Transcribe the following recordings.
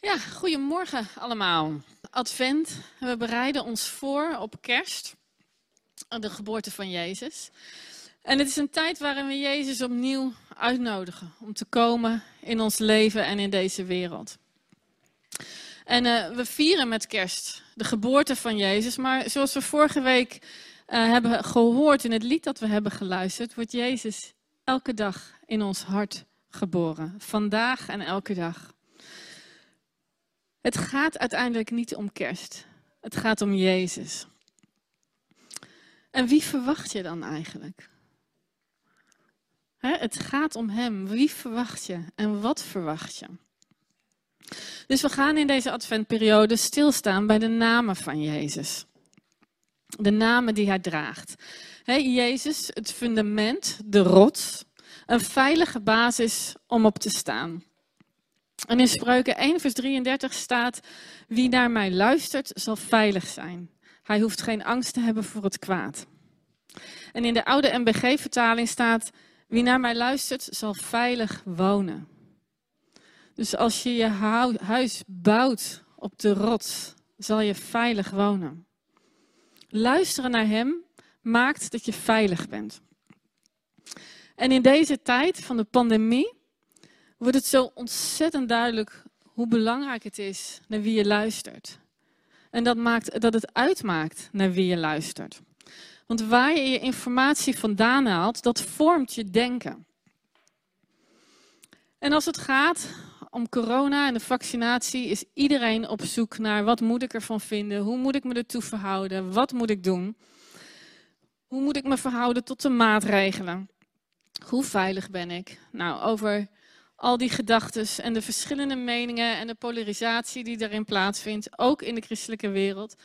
Ja, goedemorgen allemaal. Advent. We bereiden ons voor op kerst, de geboorte van Jezus. En het is een tijd waarin we Jezus opnieuw uitnodigen om te komen in ons leven en in deze wereld. En uh, we vieren met kerst de geboorte van Jezus, maar zoals we vorige week uh, hebben gehoord in het lied dat we hebben geluisterd, wordt Jezus elke dag in ons hart geboren. Vandaag en elke dag. Het gaat uiteindelijk niet om kerst. Het gaat om Jezus. En wie verwacht je dan eigenlijk? het gaat om Hem. Wie verwacht je en wat verwacht je? Dus we gaan in deze adventperiode stilstaan bij de namen van Jezus. De namen die Hij draagt. Jezus, het fundament, de rots, een veilige basis om op te staan. En in Spreuken 1, vers 33 staat: Wie naar mij luistert, zal veilig zijn. Hij hoeft geen angst te hebben voor het kwaad. En in de oude MBG-vertaling staat: Wie naar mij luistert, zal veilig wonen. Dus als je je huis bouwt op de rots, zal je veilig wonen. Luisteren naar Hem maakt dat je veilig bent. En in deze tijd van de pandemie wordt het zo ontzettend duidelijk hoe belangrijk het is naar wie je luistert. En dat, maakt, dat het uitmaakt naar wie je luistert. Want waar je je informatie vandaan haalt, dat vormt je denken. En als het gaat om corona en de vaccinatie, is iedereen op zoek naar wat moet ik ervan vinden, hoe moet ik me ertoe verhouden, wat moet ik doen, hoe moet ik me verhouden tot de maatregelen, hoe veilig ben ik. Nou, over al die gedachten en de verschillende meningen en de polarisatie die daarin plaatsvindt, ook in de christelijke wereld.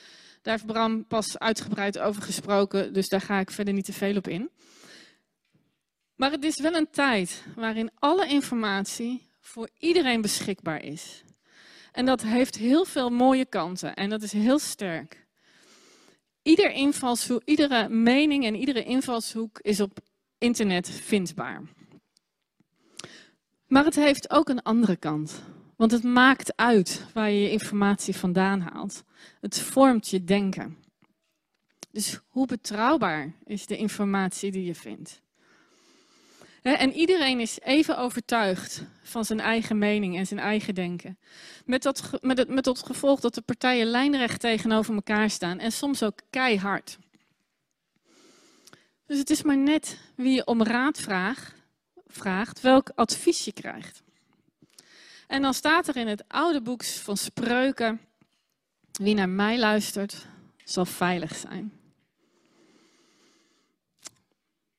Daar heeft Bram pas uitgebreid over gesproken, dus daar ga ik verder niet te veel op in. Maar het is wel een tijd waarin alle informatie voor iedereen beschikbaar is. En dat heeft heel veel mooie kanten en dat is heel sterk. Ieder invalshoek, iedere mening en iedere invalshoek is op internet vindbaar. Maar het heeft ook een andere kant. Want het maakt uit waar je je informatie vandaan haalt. Het vormt je denken. Dus hoe betrouwbaar is de informatie die je vindt? En iedereen is even overtuigd van zijn eigen mening en zijn eigen denken. Met dat, met, het, met dat gevolg dat de partijen lijnrecht tegenover elkaar staan en soms ook keihard. Dus het is maar net wie je om raad vraagt vraagt, welk advies je krijgt. En dan staat er in het oude boek van Spreuken, wie naar mij luistert, zal veilig zijn.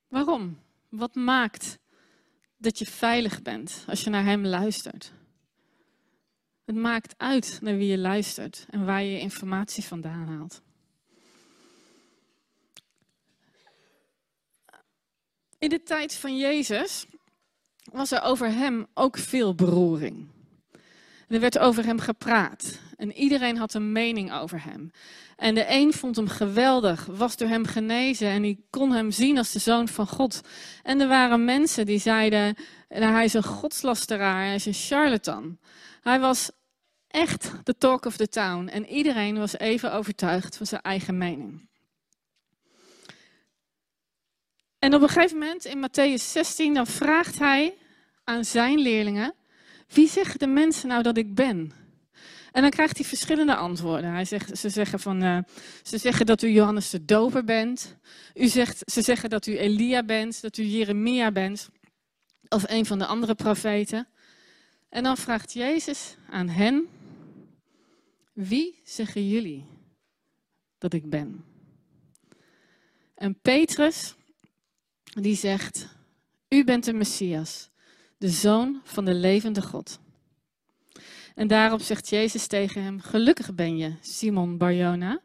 Waarom? Wat maakt dat je veilig bent als je naar Hem luistert? Het maakt uit naar wie je luistert en waar je informatie vandaan haalt. In de tijd van Jezus was er over hem ook veel beroering. Er werd over hem gepraat en iedereen had een mening over hem. En de een vond hem geweldig, was door hem genezen en die kon hem zien als de zoon van God. En er waren mensen die zeiden, nou, hij is een godslasteraar, hij is een charlatan. Hij was echt de talk of the town en iedereen was even overtuigd van zijn eigen mening. En op een gegeven moment in Matthäus 16, dan vraagt hij aan zijn leerlingen: Wie zeggen de mensen nou dat ik ben? En dan krijgt hij verschillende antwoorden. Hij zegt, ze, zeggen van, uh, ze zeggen dat u Johannes de Doper bent. U zegt, ze zeggen dat u Elia bent, dat u Jeremia bent. Of een van de andere profeten. En dan vraagt Jezus aan hen: Wie zeggen jullie dat ik ben? En Petrus, die zegt: U bent de Messias, de zoon van de levende God. En daarop zegt Jezus tegen hem: Gelukkig ben je, Simon Barjona,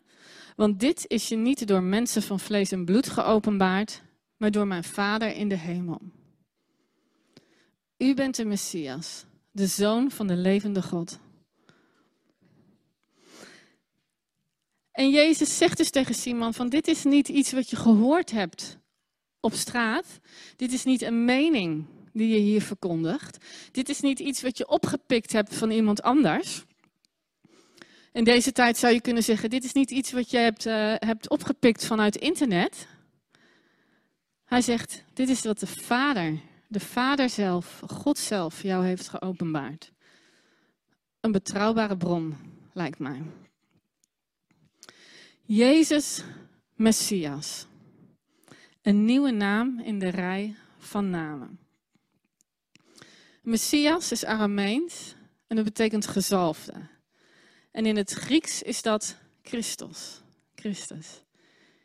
want dit is je niet door mensen van vlees en bloed geopenbaard, maar door mijn Vader in de hemel. U bent de Messias, de zoon van de levende God. En Jezus zegt dus tegen Simon van dit is niet iets wat je gehoord hebt op straat. Dit is niet een mening die je hier verkondigt. Dit is niet iets wat je opgepikt hebt van iemand anders. In deze tijd zou je kunnen zeggen: dit is niet iets wat je hebt, uh, hebt opgepikt vanuit internet. Hij zegt: dit is wat de Vader, de Vader zelf, God zelf, jou heeft geopenbaard. Een betrouwbare bron, lijkt mij. Jezus Messias. Een nieuwe naam in de rij van namen. Messias is Arameens en dat betekent gezalfde. En in het Grieks is dat Christus. Christus.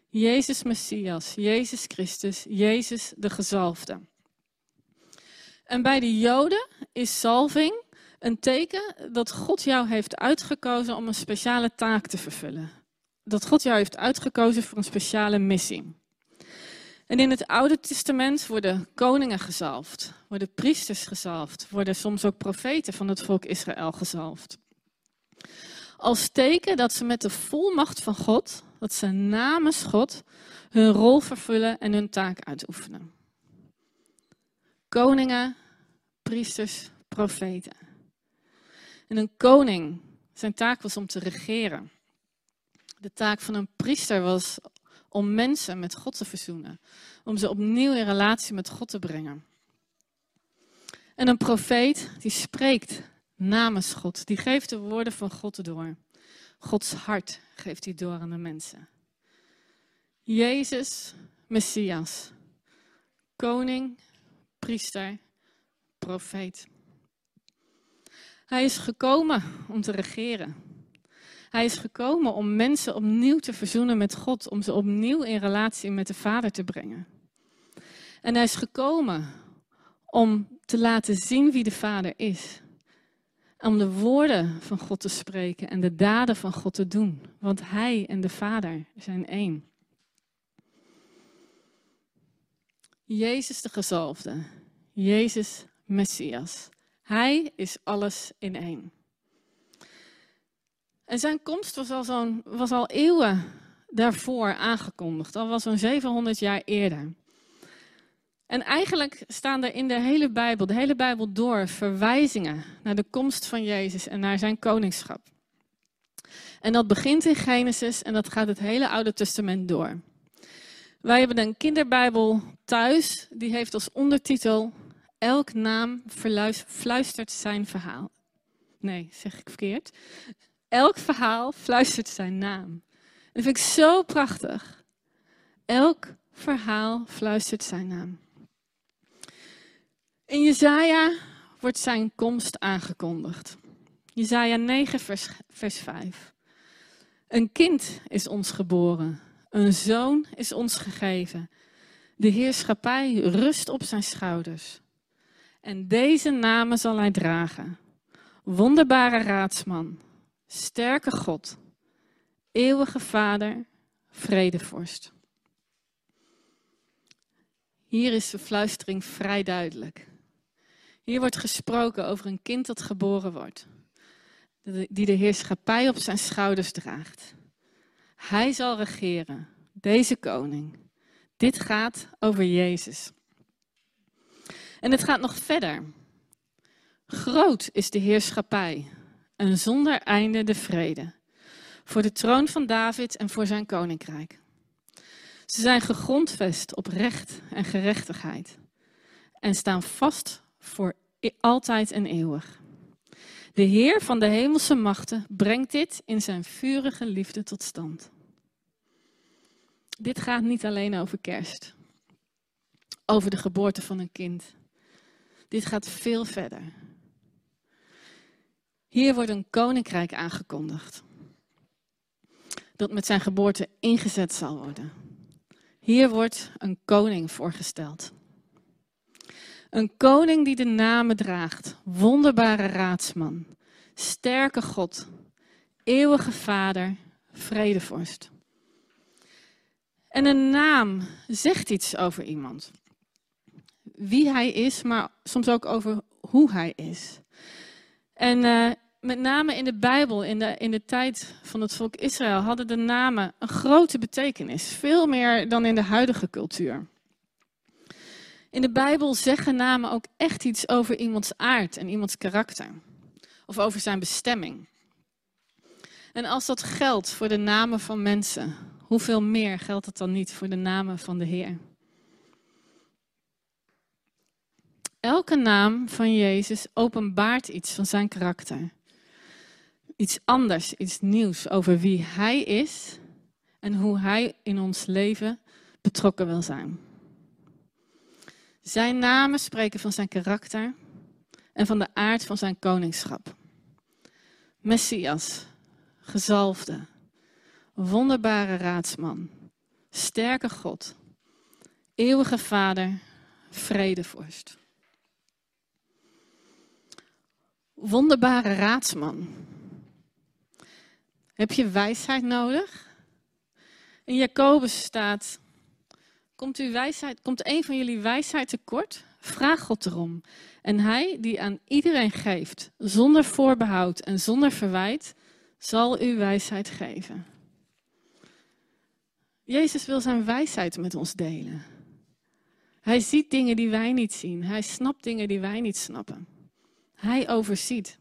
Jezus Messias, Jezus Christus, Jezus de gezalfde. En bij de Joden is zalving een teken dat God jou heeft uitgekozen om een speciale taak te vervullen. Dat God jou heeft uitgekozen voor een speciale missie. En in het Oude Testament worden koningen gezalfd, worden priesters gezalfd, worden soms ook profeten van het volk Israël gezalfd. Als teken dat ze met de volmacht van God, dat ze namens God, hun rol vervullen en hun taak uitoefenen. Koningen, priesters, profeten. En een koning, zijn taak was om te regeren. De taak van een priester was om mensen met God te verzoenen, om ze opnieuw in relatie met God te brengen. En een profeet die spreekt namens God, die geeft de woorden van God door. Gods hart geeft hij door aan de mensen. Jezus, Messias, koning, priester, profeet. Hij is gekomen om te regeren. Hij is gekomen om mensen opnieuw te verzoenen met God, om ze opnieuw in relatie met de Vader te brengen. En hij is gekomen om te laten zien wie de Vader is. Om de woorden van God te spreken en de daden van God te doen. Want hij en de Vader zijn één. Jezus de gezalfde. Jezus Messias. Hij is alles in één. En zijn komst was al, zo'n, was al eeuwen daarvoor aangekondigd, al was zo'n 700 jaar eerder. En eigenlijk staan er in de hele Bijbel, de hele Bijbel door, verwijzingen naar de komst van Jezus en naar zijn koningschap. En dat begint in Genesis en dat gaat het hele Oude Testament door. Wij hebben een kinderbijbel thuis, die heeft als ondertitel Elk naam fluistert zijn verhaal. Nee, zeg ik verkeerd. Elk verhaal fluistert zijn naam. En dat vind ik zo prachtig. Elk verhaal fluistert zijn naam. In Jezaja wordt zijn komst aangekondigd. Jezaja 9, vers, vers 5. Een kind is ons geboren, een zoon is ons gegeven. De heerschappij rust op zijn schouders. En deze namen zal hij dragen. Wonderbare raadsman, sterke God, eeuwige Vader, vredevorst. Hier is de fluistering vrij duidelijk. Hier wordt gesproken over een kind dat geboren wordt, die de heerschappij op zijn schouders draagt. Hij zal regeren, deze koning. Dit gaat over Jezus. En het gaat nog verder. Groot is de heerschappij en zonder einde de vrede. Voor de troon van David en voor zijn koninkrijk. Ze zijn gegrondvest op recht en gerechtigheid en staan vast voor altijd en eeuwig. De Heer van de hemelse machten brengt dit in zijn vurige liefde tot stand. Dit gaat niet alleen over kerst, over de geboorte van een kind. Dit gaat veel verder. Hier wordt een koninkrijk aangekondigd. Dat met zijn geboorte ingezet zal worden. Hier wordt een koning voorgesteld. Een koning die de namen draagt, wonderbare raadsman, sterke God, eeuwige Vader, vredevorst. En een naam zegt iets over iemand. Wie hij is, maar soms ook over hoe hij is. En uh, met name in de Bijbel, in de, in de tijd van het volk Israël, hadden de namen een grote betekenis. Veel meer dan in de huidige cultuur. In de Bijbel zeggen namen ook echt iets over iemands aard en iemands karakter. Of over zijn bestemming. En als dat geldt voor de namen van mensen, hoeveel meer geldt het dan niet voor de namen van de Heer? Elke naam van Jezus openbaart iets van zijn karakter. Iets anders, iets nieuws over wie Hij is en hoe Hij in ons leven betrokken wil zijn. Zijn namen spreken van zijn karakter en van de aard van zijn koningschap. Messias, gezalfde, wonderbare raadsman, sterke God, eeuwige Vader, vredevorst. Wonderbare raadsman. Heb je wijsheid nodig? In Jacobus staat: Komt, u wijsheid, komt een van jullie wijsheid tekort? Vraag God erom. En hij die aan iedereen geeft, zonder voorbehoud en zonder verwijt, zal u wijsheid geven. Jezus wil zijn wijsheid met ons delen. Hij ziet dingen die wij niet zien. Hij snapt dingen die wij niet snappen. Hij overziet.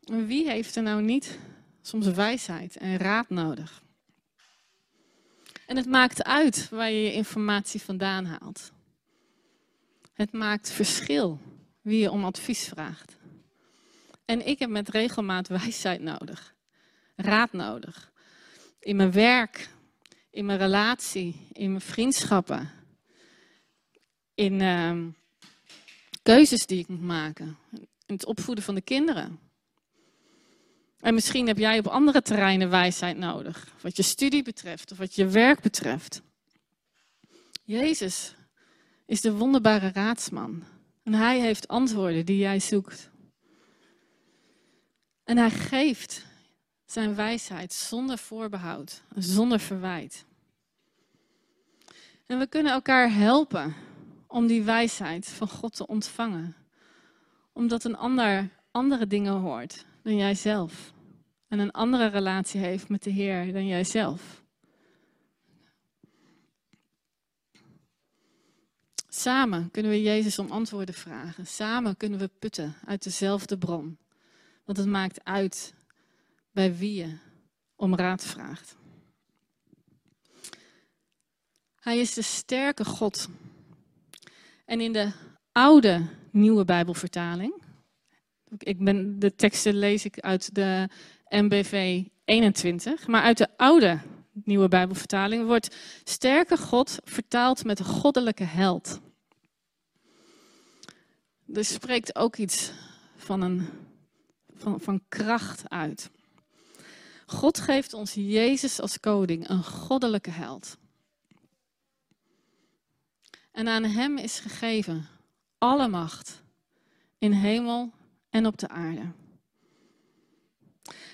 Wie heeft er nou niet soms wijsheid en raad nodig? En het maakt uit waar je je informatie vandaan haalt. Het maakt verschil wie je om advies vraagt. En ik heb met regelmaat wijsheid nodig, raad nodig. In mijn werk, in mijn relatie, in mijn vriendschappen, in uh, keuzes die ik moet maken, in het opvoeden van de kinderen. En misschien heb jij op andere terreinen wijsheid nodig, wat je studie betreft of wat je werk betreft. Jezus is de wonderbare raadsman en hij heeft antwoorden die jij zoekt. En hij geeft zijn wijsheid zonder voorbehoud, zonder verwijt. En we kunnen elkaar helpen om die wijsheid van God te ontvangen. Omdat een ander andere dingen hoort dan jijzelf. En een andere relatie heeft met de Heer dan jijzelf. Samen kunnen we Jezus om antwoorden vragen. Samen kunnen we putten uit dezelfde bron. Want het maakt uit bij wie je om raad vraagt. Hij is de sterke God. En in de oude nieuwe Bijbelvertaling, ik ben, de teksten lees ik uit de MBV 21, maar uit de oude nieuwe Bijbelvertaling wordt sterke God vertaald met goddelijke held. Er spreekt ook iets van, een, van, van kracht uit. God geeft ons Jezus als koning, een goddelijke held. En aan hem is gegeven alle macht in hemel en op de aarde.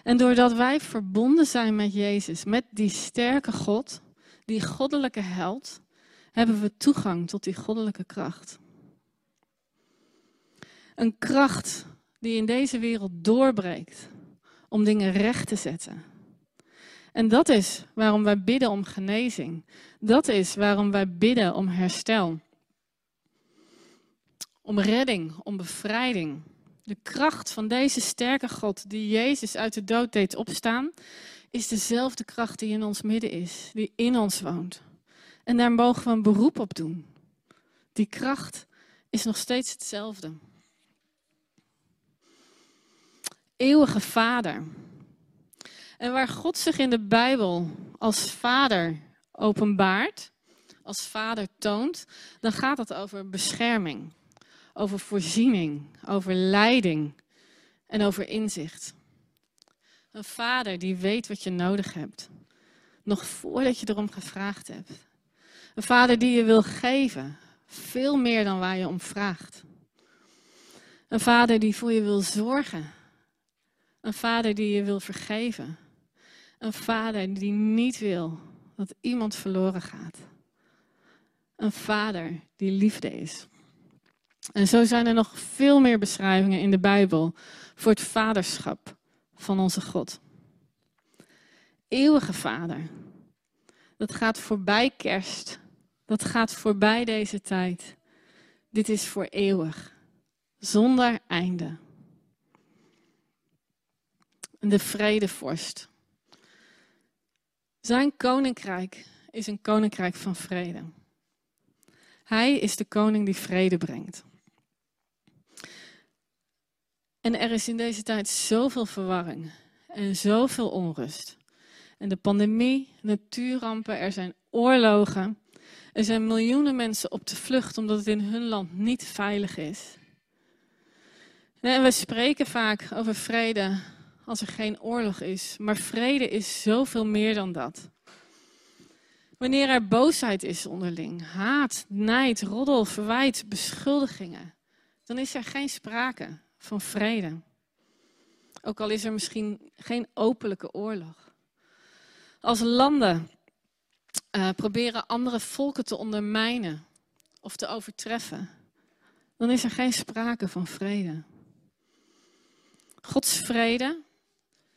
En doordat wij verbonden zijn met Jezus, met die sterke God, die goddelijke held, hebben we toegang tot die goddelijke kracht. Een kracht die in deze wereld doorbreekt om dingen recht te zetten. En dat is waarom wij bidden om genezing. Dat is waarom wij bidden om herstel. Om redding, om bevrijding. De kracht van deze sterke God die Jezus uit de dood deed opstaan, is dezelfde kracht die in ons midden is, die in ons woont. En daar mogen we een beroep op doen. Die kracht is nog steeds hetzelfde. Eeuwige Vader. En waar God zich in de Bijbel als Vader openbaart, als Vader toont, dan gaat het over bescherming over voorziening, over leiding en over inzicht. Een vader die weet wat je nodig hebt, nog voordat je erom gevraagd hebt. Een vader die je wil geven, veel meer dan waar je om vraagt. Een vader die voor je wil zorgen. Een vader die je wil vergeven. Een vader die niet wil dat iemand verloren gaat. Een vader die liefde is. En zo zijn er nog veel meer beschrijvingen in de Bijbel voor het vaderschap van onze God. Eeuwige Vader. Dat gaat voorbij kerst. Dat gaat voorbij deze tijd. Dit is voor eeuwig. Zonder einde. de vredevorst. Zijn koninkrijk is een koninkrijk van vrede. Hij is de koning die vrede brengt. En er is in deze tijd zoveel verwarring en zoveel onrust. En de pandemie, natuurrampen, er zijn oorlogen. Er zijn miljoenen mensen op de vlucht omdat het in hun land niet veilig is. En we spreken vaak over vrede als er geen oorlog is. Maar vrede is zoveel meer dan dat. Wanneer er boosheid is onderling, haat, nijd, roddel, verwijt, beschuldigingen, dan is er geen sprake van vrede. Ook al is er misschien geen openlijke oorlog. Als landen uh, proberen andere volken te ondermijnen of te overtreffen, dan is er geen sprake van vrede. Gods vrede,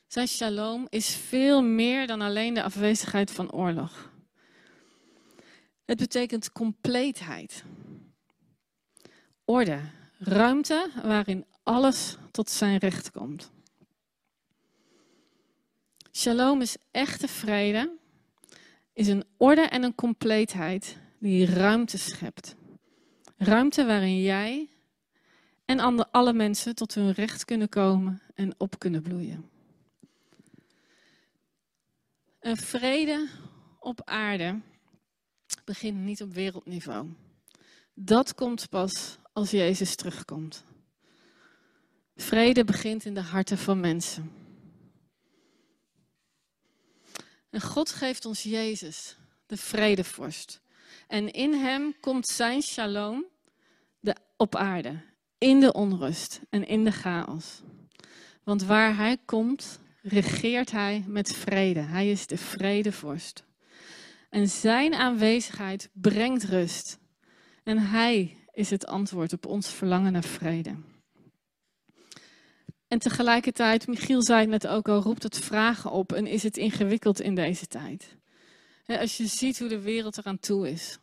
zijn shalom, is veel meer dan alleen de afwezigheid van oorlog. Het betekent compleetheid, orde, ruimte waarin alles tot zijn recht komt. Shalom is echte vrede, is een orde en een compleetheid die ruimte schept. Ruimte waarin jij en alle mensen tot hun recht kunnen komen en op kunnen bloeien. Een vrede op aarde begint niet op wereldniveau. Dat komt pas als Jezus terugkomt. Vrede begint in de harten van mensen. En God geeft ons Jezus, de vredevorst. En in hem komt zijn shalom de, op aarde, in de onrust en in de chaos. Want waar hij komt, regeert hij met vrede. Hij is de vredevorst. En zijn aanwezigheid brengt rust. En hij is het antwoord op ons verlangen naar vrede. En tegelijkertijd, Michiel zei het net ook al, roept het vragen op en is het ingewikkeld in deze tijd. Als je ziet hoe de wereld eraan toe is.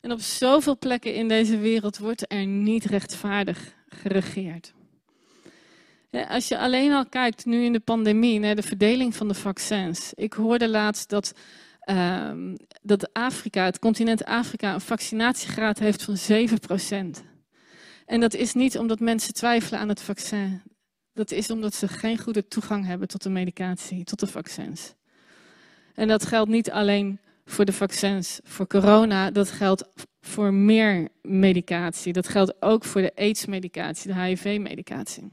En op zoveel plekken in deze wereld wordt er niet rechtvaardig geregeerd. Als je alleen al kijkt nu in de pandemie naar de verdeling van de vaccins. Ik hoorde laatst dat, uh, dat Afrika, het continent Afrika, een vaccinatiegraad heeft van 7%. En dat is niet omdat mensen twijfelen aan het vaccin. Dat is omdat ze geen goede toegang hebben tot de medicatie, tot de vaccins. En dat geldt niet alleen voor de vaccins voor corona, dat geldt voor meer medicatie. Dat geldt ook voor de AIDS-medicatie, de HIV-medicatie.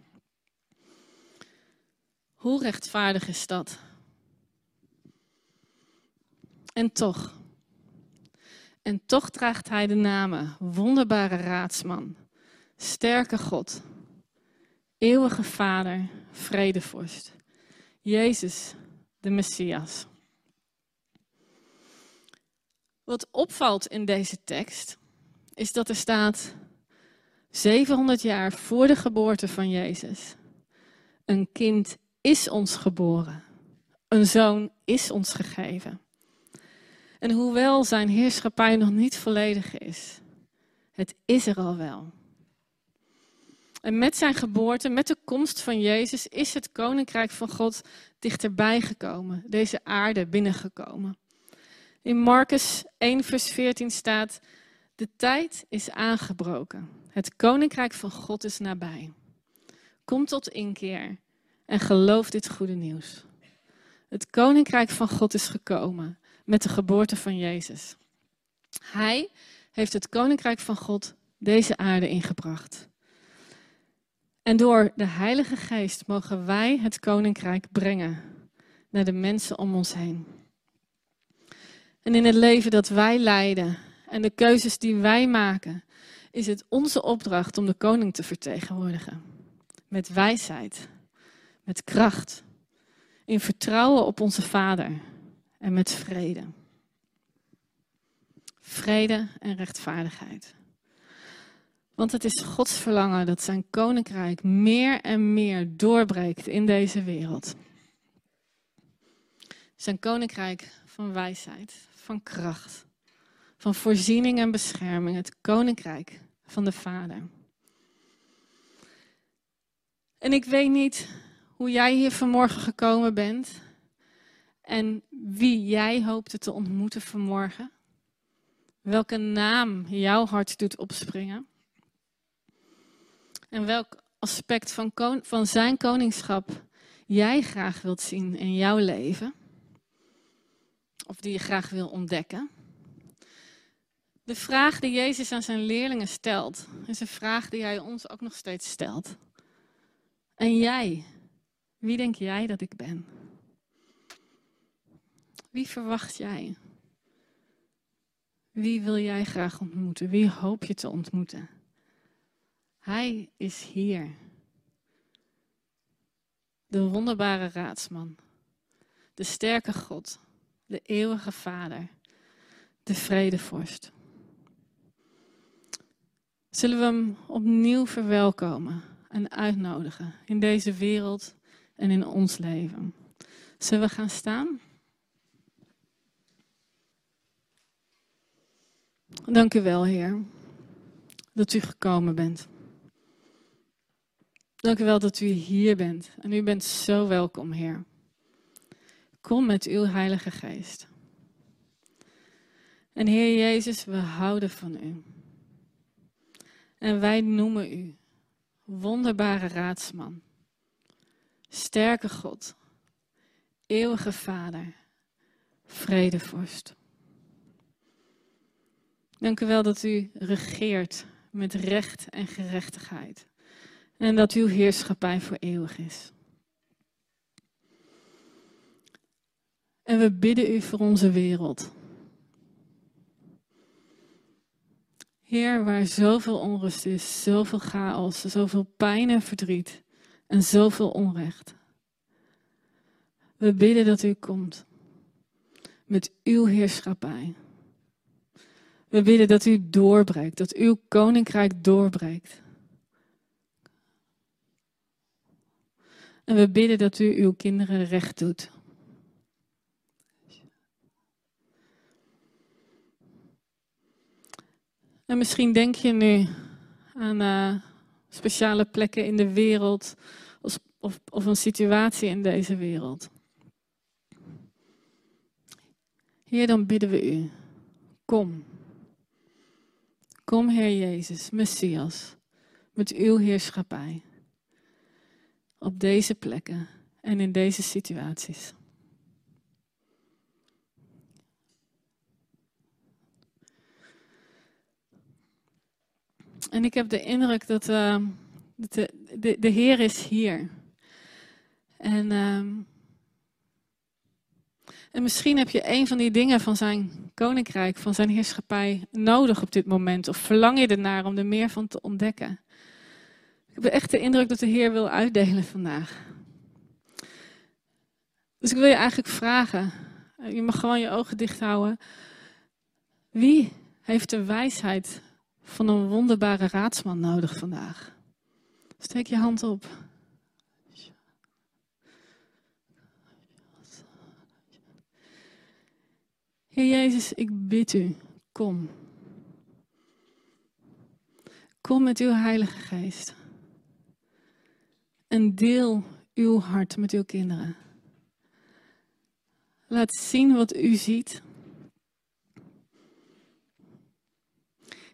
Hoe rechtvaardig is dat? En toch, en toch draagt hij de namen wonderbare raadsman, sterke God, eeuwige Vader, vredevorst, Jezus, de Messias. Wat opvalt in deze tekst is dat er staat 700 jaar voor de geboorte van Jezus. Een kind is ons geboren. Een zoon is ons gegeven. En hoewel zijn heerschappij nog niet volledig is, het is er al wel. En met zijn geboorte, met de komst van Jezus, is het koninkrijk van God dichterbij gekomen, deze aarde binnengekomen. In Marcus 1, vers 14 staat: De tijd is aangebroken. Het koninkrijk van God is nabij. Kom tot inkeer en geloof dit goede nieuws. Het koninkrijk van God is gekomen met de geboorte van Jezus. Hij heeft het koninkrijk van God deze aarde ingebracht. En door de Heilige Geest mogen wij het koninkrijk brengen naar de mensen om ons heen. En in het leven dat wij leiden en de keuzes die wij maken, is het onze opdracht om de koning te vertegenwoordigen. Met wijsheid, met kracht, in vertrouwen op onze Vader en met vrede. Vrede en rechtvaardigheid. Want het is Gods verlangen dat zijn koninkrijk meer en meer doorbreekt in deze wereld. Zijn koninkrijk van wijsheid, van kracht, van voorziening en bescherming, het koninkrijk van de Vader. En ik weet niet hoe jij hier vanmorgen gekomen bent en wie jij hoopte te ontmoeten vanmorgen. Welke naam jouw hart doet opspringen. En welk aspect van, van zijn koningschap jij graag wilt zien in jouw leven. Of die je graag wil ontdekken. De vraag die Jezus aan zijn leerlingen stelt, is een vraag die hij ons ook nog steeds stelt. En jij, wie denk jij dat ik ben? Wie verwacht jij? Wie wil jij graag ontmoeten? Wie hoop je te ontmoeten? Hij is hier. De wonderbare raadsman. De sterke God. De eeuwige Vader. De vredevorst. Zullen we hem opnieuw verwelkomen en uitnodigen in deze wereld en in ons leven? Zullen we gaan staan? Dank u wel, Heer, dat u gekomen bent. Dank u wel dat u hier bent. En u bent zo welkom, Heer. Kom met uw Heilige Geest. En Heer Jezus, we houden van u. En wij noemen u wonderbare raadsman, sterke God, eeuwige Vader, vredevorst. Dank u wel dat u regeert met recht en gerechtigheid. En dat uw heerschappij voor eeuwig is. En we bidden u voor onze wereld. Heer, waar zoveel onrust is, zoveel chaos, zoveel pijn en verdriet en zoveel onrecht. We bidden dat u komt met uw heerschappij. We bidden dat u doorbreekt, dat uw koninkrijk doorbreekt. En we bidden dat u uw kinderen recht doet. En misschien denk je nu aan uh, speciale plekken in de wereld of, of, of een situatie in deze wereld. Heer, dan bidden we u. Kom. Kom, Heer Jezus, Messias, met uw heerschappij op deze plekken en in deze situaties. En ik heb de indruk dat, uh, de, de, de, Heer is hier. En, uh, en misschien heb je een van die dingen van zijn koninkrijk, van zijn heerschappij nodig op dit moment. Of verlang je ernaar om er meer van te ontdekken. Ik heb echt de indruk dat de Heer wil uitdelen vandaag. Dus ik wil je eigenlijk vragen, je mag gewoon je ogen dicht houden. Wie heeft de wijsheid van een wonderbare raadsman nodig vandaag? Steek je hand op. Heer Jezus, ik bid u, kom. Kom met uw Heilige Geest. En deel uw hart met uw kinderen. Laat zien wat u ziet.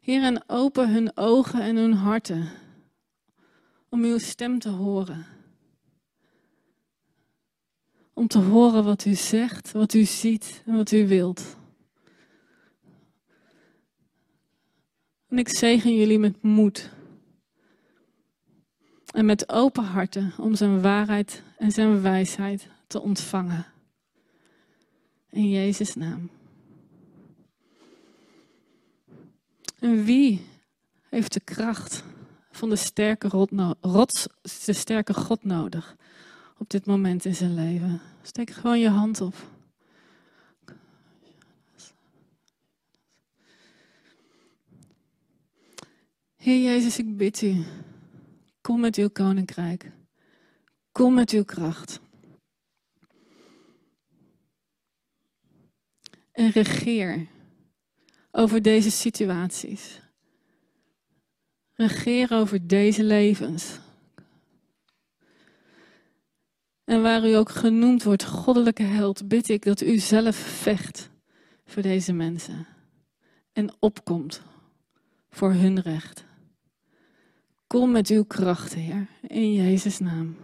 Heer, en open hun ogen en hun harten om uw stem te horen. Om te horen wat u zegt, wat u ziet en wat u wilt. En ik zegen jullie met moed en met open harten om zijn waarheid en zijn wijsheid te ontvangen. In Jezus' naam. En wie heeft de kracht van de sterke, de sterke God nodig op dit moment in zijn leven? Steek gewoon je hand op. Heer Jezus, ik bid u. Kom met uw koninkrijk. Kom met uw kracht. En regeer over deze situaties. Regeer over deze levens. En waar u ook genoemd wordt, goddelijke held, bid ik dat u zelf vecht voor deze mensen. En opkomt voor hun recht. Kom met uw kracht, Heer, in Jezus' naam.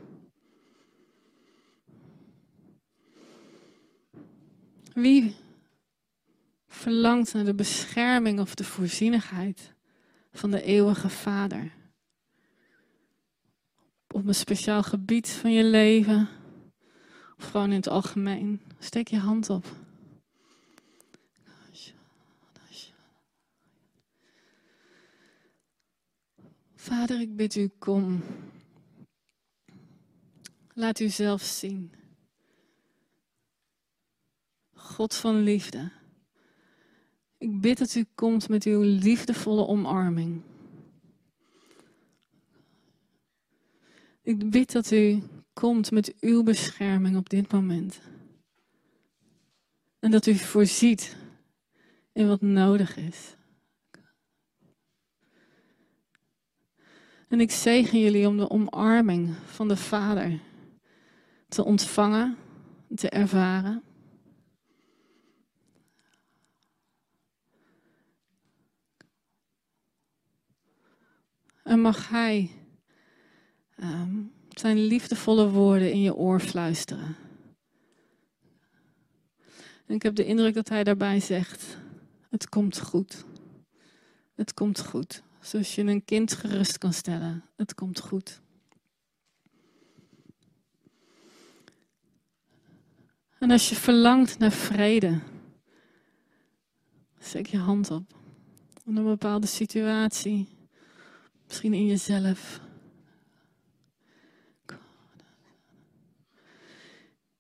Wie verlangt naar de bescherming of de voorzienigheid van de eeuwige Vader? Op een speciaal gebied van je leven of gewoon in het algemeen. Steek je hand op. Vader, ik bid u, kom. Laat u zelf zien. God van liefde. Ik bid dat u komt met uw liefdevolle omarming. Ik bid dat u komt met uw bescherming op dit moment. En dat u voorziet in wat nodig is. En ik zegen jullie om de omarming van de Vader te ontvangen, te ervaren. En mag Hij um, zijn liefdevolle woorden in je oor fluisteren. En ik heb de indruk dat Hij daarbij zegt: Het komt goed. Het komt goed. Zoals je een kind gerust kan stellen. Het komt goed. En als je verlangt naar vrede, steek je hand op. In een bepaalde situatie, misschien in jezelf.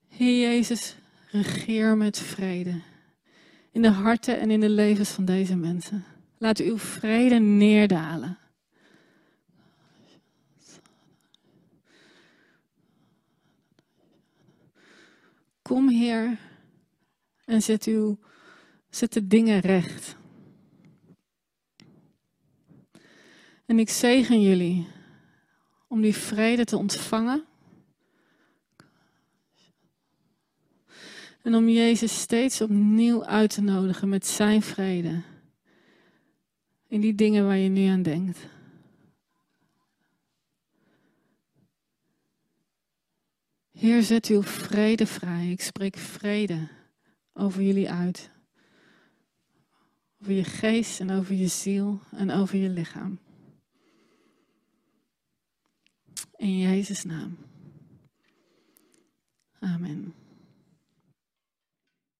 Heer Jezus, regeer met vrede in de harten en in de levens van deze mensen. Laat uw vrede neerdalen. Kom, Heer, en zet, uw, zet de dingen recht. En ik zegen jullie om die vrede te ontvangen. En om Jezus steeds opnieuw uit te nodigen met zijn vrede. In die dingen waar je nu aan denkt. Heer, zet uw vrede vrij. Ik spreek vrede over jullie uit. Over je geest en over je ziel en over je lichaam. In Jezus' naam. Amen.